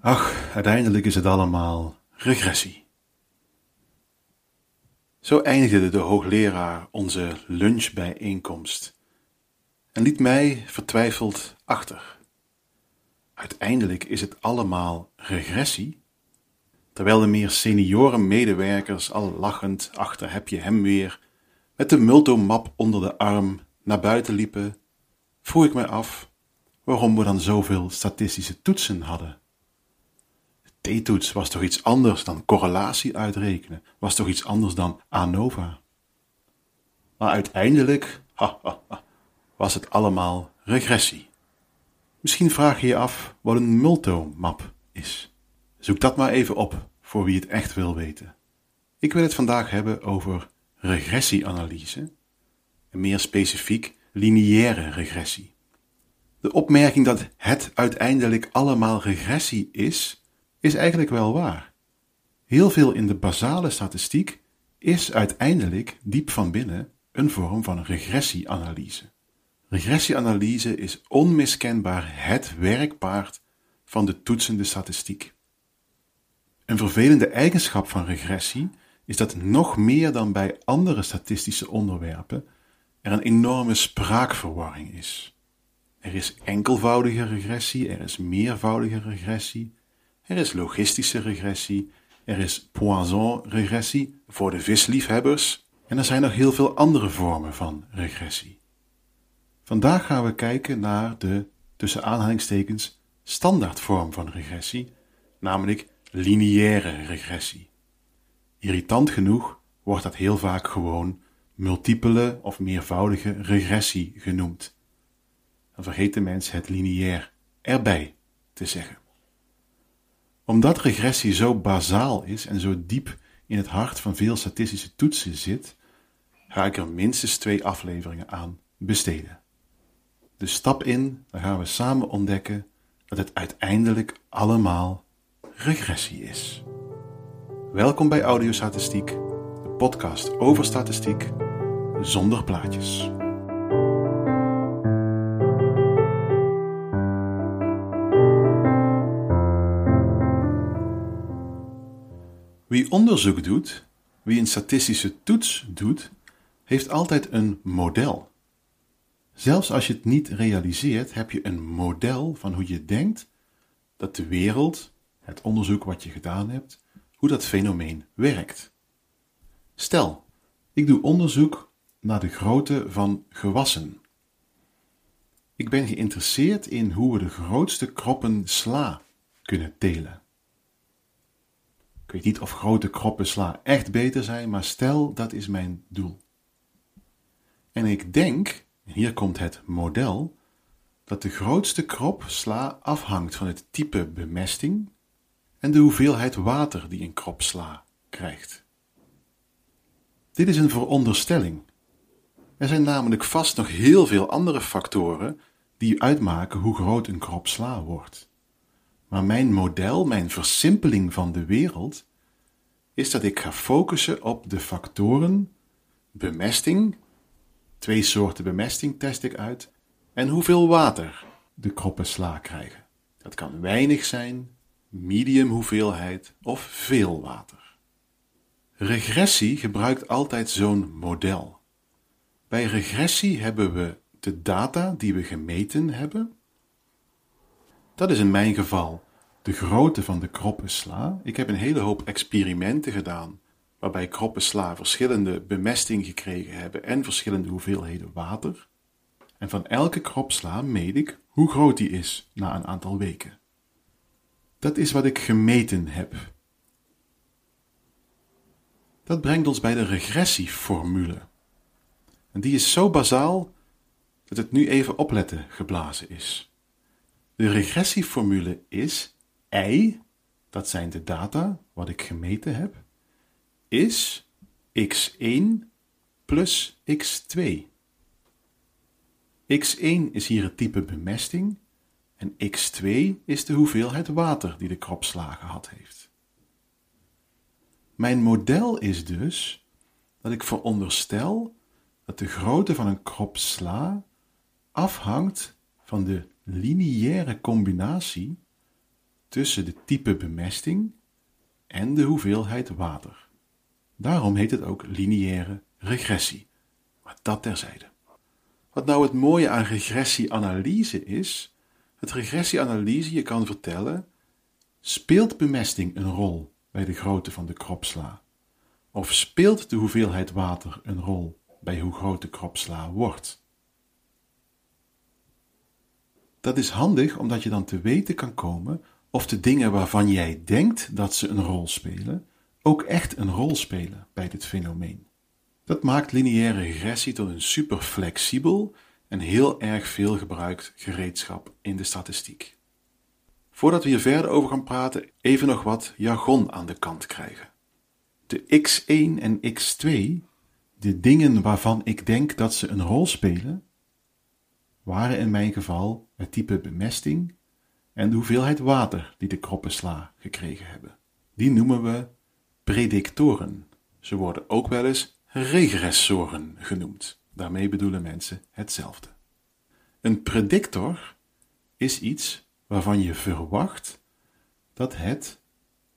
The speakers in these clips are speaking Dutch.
Ach, uiteindelijk is het allemaal regressie. Zo eindigde de hoogleraar onze lunchbijeenkomst en liet mij vertwijfeld achter. Uiteindelijk is het allemaal regressie, terwijl de meer senioren medewerkers al lachend achter heb je hem weer met de multomap onder de arm naar buiten liepen, vroeg ik mij af waarom we dan zoveel statistische toetsen hadden. De t-toets was toch iets anders dan correlatie uitrekenen, was toch iets anders dan ANOVA. Maar uiteindelijk was het allemaal regressie. Misschien vraag je je af wat een multomap is. Zoek dat maar even op voor wie het echt wil weten. Ik wil het vandaag hebben over regressieanalyse en meer specifiek lineaire regressie. De opmerking dat het uiteindelijk allemaal regressie is, is eigenlijk wel waar. Heel veel in de basale statistiek is uiteindelijk diep van binnen een vorm van regressieanalyse. Regressieanalyse is onmiskenbaar het werkpaard van de toetsende statistiek. Een vervelende eigenschap van regressie is dat nog meer dan bij andere statistische onderwerpen er een enorme spraakverwarring is. Er is enkelvoudige regressie, er is meervoudige regressie, er is logistische regressie, er is Poisson-regressie voor de visliefhebbers en er zijn nog heel veel andere vormen van regressie. Vandaag gaan we kijken naar de, tussen aanhalingstekens, standaardvorm van regressie, namelijk lineaire regressie. Irritant genoeg wordt dat heel vaak gewoon multiple of meervoudige regressie genoemd. Dan vergeet de mens het lineair erbij te zeggen. Omdat regressie zo bazaal is en zo diep in het hart van veel statistische toetsen zit, ga ik er minstens twee afleveringen aan besteden. Dus stap in, dan gaan we samen ontdekken dat het uiteindelijk allemaal regressie is. Welkom bij Audiostatistiek, de podcast over statistiek zonder plaatjes. Wie onderzoek doet, wie een statistische toets doet, heeft altijd een model. Zelfs als je het niet realiseert, heb je een model van hoe je denkt dat de wereld, het onderzoek wat je gedaan hebt, hoe dat fenomeen werkt. Stel, ik doe onderzoek naar de grootte van gewassen. Ik ben geïnteresseerd in hoe we de grootste kroppen sla kunnen telen. Ik weet niet of grote kroppen sla echt beter zijn, maar stel dat is mijn doel. En ik denk, en hier komt het model, dat de grootste krop sla afhangt van het type bemesting en de hoeveelheid water die een krop sla krijgt. Dit is een veronderstelling. Er zijn namelijk vast nog heel veel andere factoren die uitmaken hoe groot een krop sla wordt. Maar mijn model, mijn versimpeling van de wereld, is dat ik ga focussen op de factoren bemesting, twee soorten bemesting test ik uit, en hoeveel water de kroppen sla krijgen. Dat kan weinig zijn, medium hoeveelheid of veel water. Regressie gebruikt altijd zo'n model. Bij regressie hebben we de data die we gemeten hebben. Dat is in mijn geval de grootte van de kroppensla. Ik heb een hele hoop experimenten gedaan waarbij kroppensla verschillende bemesting gekregen hebben en verschillende hoeveelheden water. En van elke kropsla meet ik hoe groot die is na een aantal weken. Dat is wat ik gemeten heb. Dat brengt ons bij de regressieformule. En die is zo bazaal dat het nu even opletten geblazen is. De regressieformule is y, dat zijn de data wat ik gemeten heb, is x1 plus x2. x1 is hier het type bemesting en x2 is de hoeveelheid water die de krop gehad heeft. Mijn model is dus dat ik veronderstel dat de grootte van een krop sla afhangt van de lineaire combinatie tussen de type bemesting en de hoeveelheid water. Daarom heet het ook lineaire regressie. Maar dat terzijde. Wat nou het mooie aan regressieanalyse is, het regressieanalyse je kan vertellen, speelt bemesting een rol bij de grootte van de kropsla? Of speelt de hoeveelheid water een rol bij hoe groot de kropsla wordt? Dat is handig omdat je dan te weten kan komen of de dingen waarvan jij denkt dat ze een rol spelen, ook echt een rol spelen bij dit fenomeen. Dat maakt lineaire regressie tot een super flexibel en heel erg veel gebruikt gereedschap in de statistiek. Voordat we hier verder over gaan praten, even nog wat jargon aan de kant krijgen. De x1 en x2, de dingen waarvan ik denk dat ze een rol spelen, waren in mijn geval het type bemesting en de hoeveelheid water die de kroppensla gekregen hebben. Die noemen we predictoren. Ze worden ook wel eens regressoren genoemd. Daarmee bedoelen mensen hetzelfde. Een predictor is iets waarvan je verwacht dat het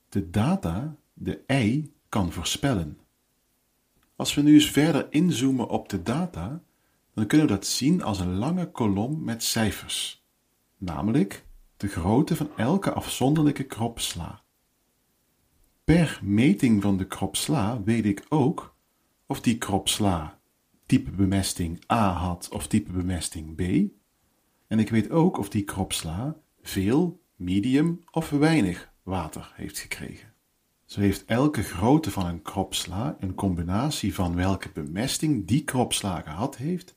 de data, de ei, kan voorspellen. Als we nu eens verder inzoomen op de data, dan kunnen we dat zien als een lange kolom met cijfers, namelijk de grootte van elke afzonderlijke krop sla. Per meting van de krop sla weet ik ook of die krop sla type bemesting A had of type bemesting B. En ik weet ook of die krop sla veel, medium of weinig water heeft gekregen. Zo heeft elke grootte van een kropsla een combinatie van welke bemesting die kropsla gehad heeft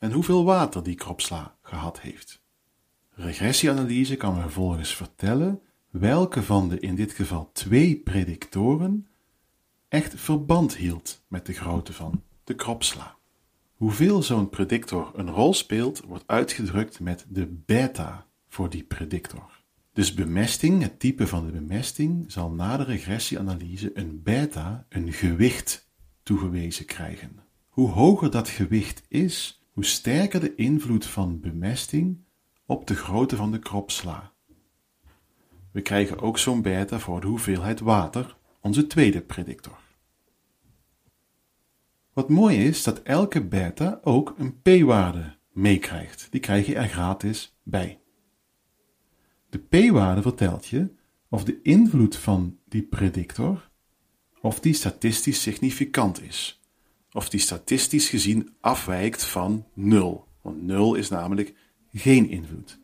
en hoeveel water die kropsla gehad heeft. Regressieanalyse kan vervolgens vertellen welke van de in dit geval twee predictoren echt verband hield met de grootte van de kropsla. Hoeveel zo'n predictor een rol speelt, wordt uitgedrukt met de beta voor die predictor. Dus bemesting, het type van de bemesting, zal na de regressieanalyse een beta, een gewicht, toegewezen krijgen. Hoe hoger dat gewicht is, hoe sterker de invloed van bemesting op de grootte van de kropsla. We krijgen ook zo'n beta voor de hoeveelheid water, onze tweede predictor. Wat mooi is dat elke beta ook een p-waarde meekrijgt. Die krijg je er gratis bij. De p-waarde vertelt je of de invloed van die predictor of die statistisch significant is, of die statistisch gezien afwijkt van 0, want 0 is namelijk geen invloed.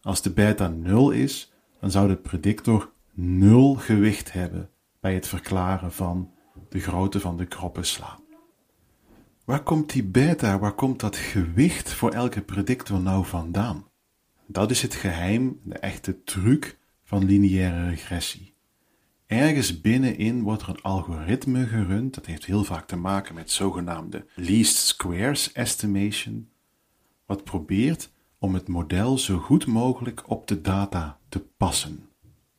Als de beta 0 is, dan zou de predictor 0 gewicht hebben bij het verklaren van de grootte van de kroppensla. Waar komt die beta, waar komt dat gewicht voor elke predictor nou vandaan? Dat is het geheim, de echte truc van lineaire regressie. Ergens binnenin wordt er een algoritme gerund, dat heeft heel vaak te maken met zogenaamde least squares estimation, wat probeert om het model zo goed mogelijk op de data te passen.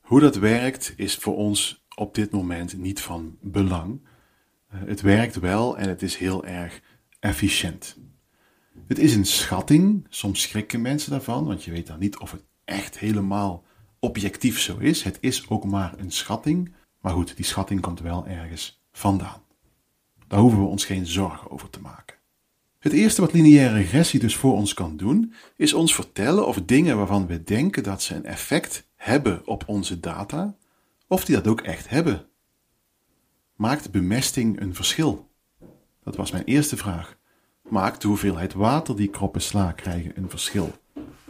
Hoe dat werkt is voor ons op dit moment niet van belang. Eh, het werkt wel en het is heel erg efficiënt. Het is een schatting, soms schrikken mensen daarvan, want je weet dan niet of het echt helemaal objectief zo is. Het is ook maar een schatting, maar goed, die schatting komt wel ergens vandaan. Daar hoeven we ons geen zorgen over te maken. Het eerste wat lineaire regressie dus voor ons kan doen, is ons vertellen of dingen waarvan we denken dat ze een effect hebben op onze data, of die dat ook echt hebben. Maakt bemesting een verschil? Dat was mijn eerste vraag. Maakt de hoeveelheid water die kroppen sla krijgen een verschil?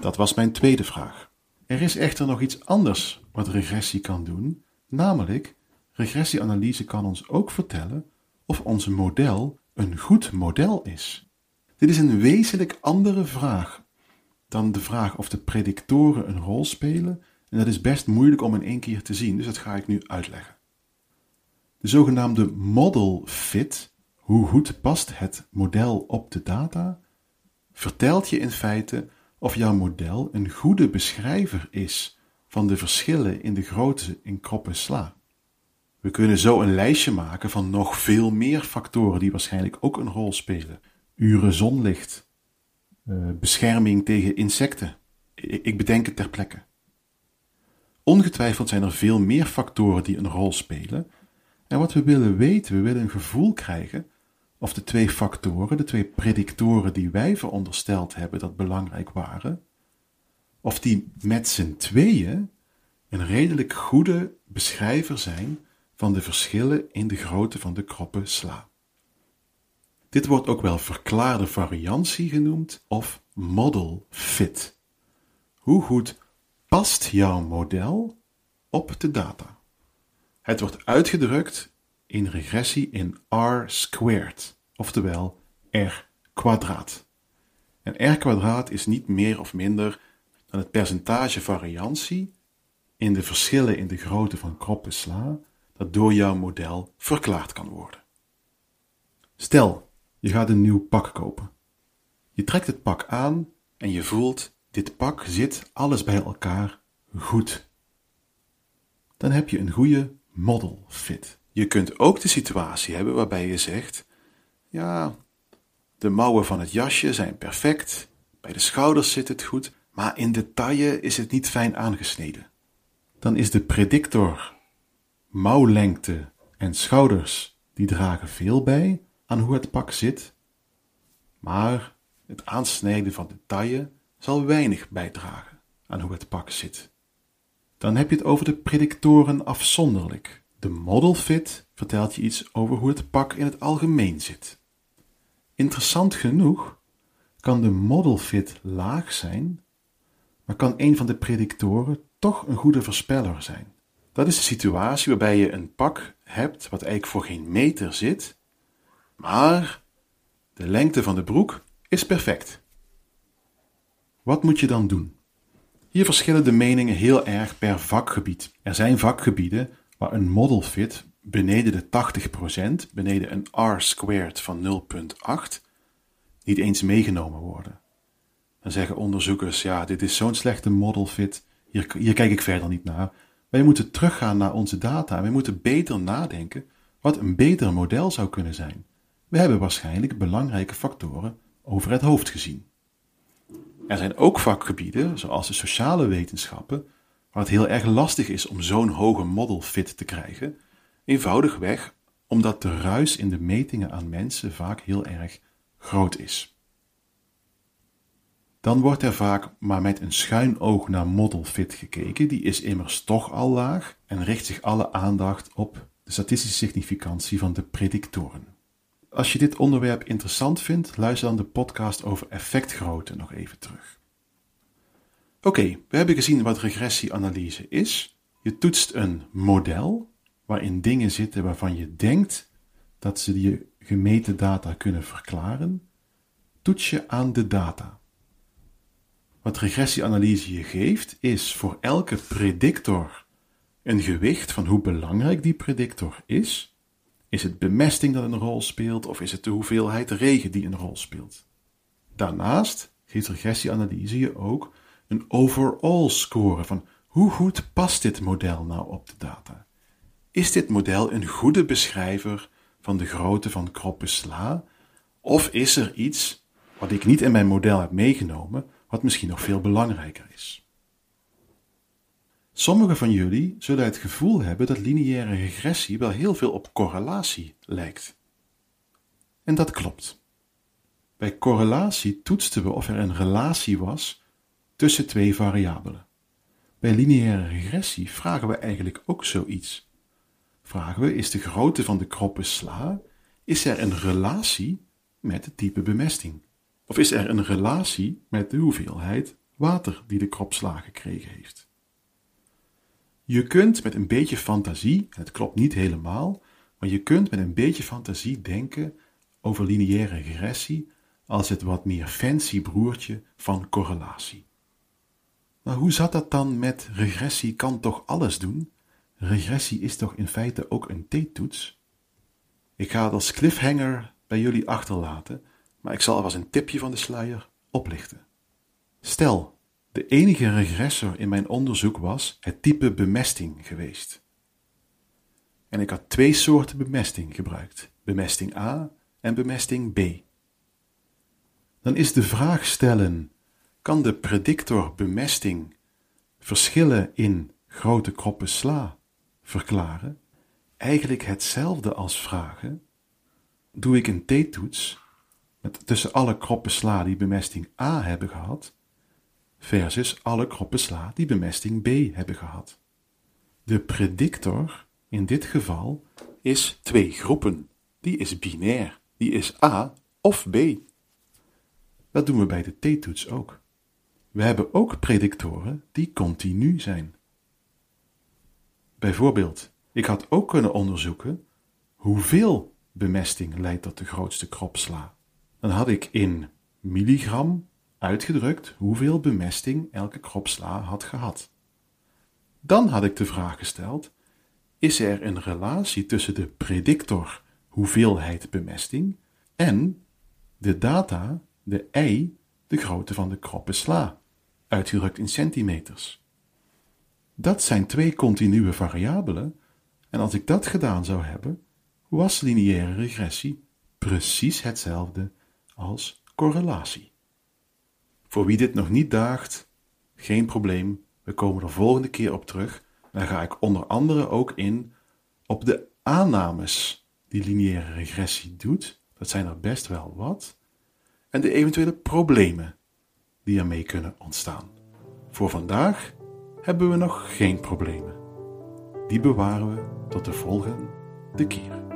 Dat was mijn tweede vraag. Er is echter nog iets anders wat regressie kan doen, namelijk regressieanalyse kan ons ook vertellen of ons model een goed model is. Dit is een wezenlijk andere vraag dan de vraag of de predictoren een rol spelen, en dat is best moeilijk om in één keer te zien, dus dat ga ik nu uitleggen. De zogenaamde model fit hoe goed past het model op de data, vertelt je in feite of jouw model een goede beschrijver is van de verschillen in de grootte in kroppen sla. We kunnen zo een lijstje maken van nog veel meer factoren die waarschijnlijk ook een rol spelen. Uren zonlicht, eh, bescherming tegen insecten. Ik bedenk het ter plekke. Ongetwijfeld zijn er veel meer factoren die een rol spelen. En wat we willen weten, we willen een gevoel krijgen of de twee factoren, de twee predictoren die wij verondersteld hebben dat belangrijk waren, of die met z'n tweeën een redelijk goede beschrijver zijn van de verschillen in de grootte van de kroppen sla. Dit wordt ook wel verklaarde variantie genoemd of model fit. Hoe goed past jouw model op de data? Het wordt uitgedrukt in regressie in r squared, oftewel r kwadraat. En r kwadraat is niet meer of minder dan het percentage variantie in de verschillen in de grootte van kroppen sla dat door jouw model verklaard kan worden. Stel, je gaat een nieuw pak kopen. Je trekt het pak aan en je voelt, dit pak zit alles bij elkaar goed. Dan heb je een goede model fit. Je kunt ook de situatie hebben waarbij je zegt: Ja, de mouwen van het jasje zijn perfect, bij de schouders zit het goed, maar in de taille is het niet fijn aangesneden. Dan is de predictor mouwlengte en schouders, die dragen veel bij aan hoe het pak zit, maar het aansnijden van de taille zal weinig bijdragen aan hoe het pak zit. Dan heb je het over de predictoren afzonderlijk. De model fit vertelt je iets over hoe het pak in het algemeen zit. Interessant genoeg kan de model fit laag zijn, maar kan een van de predictoren toch een goede voorspeller zijn. Dat is de situatie waarbij je een pak hebt wat eigenlijk voor geen meter zit, maar de lengte van de broek is perfect. Wat moet je dan doen? Hier verschillen de meningen heel erg per vakgebied. Er zijn vakgebieden waar een model fit beneden de 80%, beneden een R squared van 0.8, niet eens meegenomen worden. Dan zeggen onderzoekers, ja, dit is zo'n slechte model fit, hier, hier kijk ik verder niet naar. Wij moeten teruggaan naar onze data wij moeten beter nadenken wat een beter model zou kunnen zijn. We hebben waarschijnlijk belangrijke factoren over het hoofd gezien. Er zijn ook vakgebieden, zoals de sociale wetenschappen, waar het heel erg lastig is om zo'n hoge model fit te krijgen, eenvoudigweg omdat de ruis in de metingen aan mensen vaak heel erg groot is. Dan wordt er vaak maar met een schuin oog naar model fit gekeken, die is immers toch al laag en richt zich alle aandacht op de statistische significantie van de predictoren. Als je dit onderwerp interessant vindt, luister dan de podcast over effectgrootte nog even terug. Oké, we hebben gezien wat regressieanalyse is. Je toetst een model waarin dingen zitten waarvan je denkt dat ze je gemeten data kunnen verklaren. Toets je aan de data. Wat regressieanalyse je geeft, is voor elke predictor een gewicht van hoe belangrijk die predictor is is het bemesting dat een rol speelt of is het de hoeveelheid regen die een rol speelt? Daarnaast geeft regressieanalyse je ook een overall score van hoe goed past dit model nou op de data? Is dit model een goede beschrijver van de grootte van kroppen sla? Of is er iets wat ik niet in mijn model heb meegenomen, wat misschien nog veel belangrijker is? Sommigen van jullie zullen het gevoel hebben dat lineaire regressie wel heel veel op correlatie lijkt. En dat klopt. Bij correlatie toetsten we of er een relatie was tussen twee variabelen. Bij lineaire regressie vragen we eigenlijk ook zoiets. Vragen we, is de grootte van de kroppen sla, is er een relatie met het type bemesting? Of is er een relatie met de hoeveelheid water die de krop sla gekregen heeft? Je kunt met een beetje fantasie, het klopt niet helemaal, maar je kunt met een beetje fantasie denken over lineaire regressie als het wat meer fancy broertje van correlatie. Maar hoe zat dat dan met regressie kan toch alles doen? Regressie is toch in feite ook een t-toets? Ik ga het als cliffhanger bij jullie achterlaten, maar ik zal alvast een tipje van de sluier oplichten. Stel, de enige regressor in mijn onderzoek was het type bemesting geweest. En ik had twee soorten bemesting gebruikt: bemesting A en bemesting B. Dan is de vraag stellen: kan de predictor bemesting verschillen in grote kroppen sla verklaren eigenlijk hetzelfde als vragen: doe ik een t-toets met tussen alle kroppen sla die bemesting A hebben gehad, versus alle kroppen sla die bemesting B hebben gehad. De predictor in dit geval is twee groepen. Die is binair. Die is A of B. Dat doen we bij de t-toets ook. We hebben ook predictoren die continu zijn. Bijvoorbeeld, ik had ook kunnen onderzoeken hoeveel bemesting leidt tot de grootste kropsla. Dan had ik in milligram uitgedrukt hoeveel bemesting elke kropsla had gehad. Dan had ik de vraag gesteld: is er een relatie tussen de predictor hoeveelheid bemesting en de data, de y, de grootte van de kroppen sla, uitgedrukt in centimeters? Dat zijn twee continue variabelen, en als ik dat gedaan zou hebben, was lineaire regressie precies hetzelfde als correlatie. Voor wie dit nog niet daagt, geen probleem, we komen er volgende keer op terug. Dan ga ik onder andere ook in op de aannames die lineaire regressie doet. Dat zijn er best wel wat. En de eventuele problemen die ermee kunnen ontstaan. Voor vandaag hebben we nog geen problemen. Die bewaren we tot de volgende keer.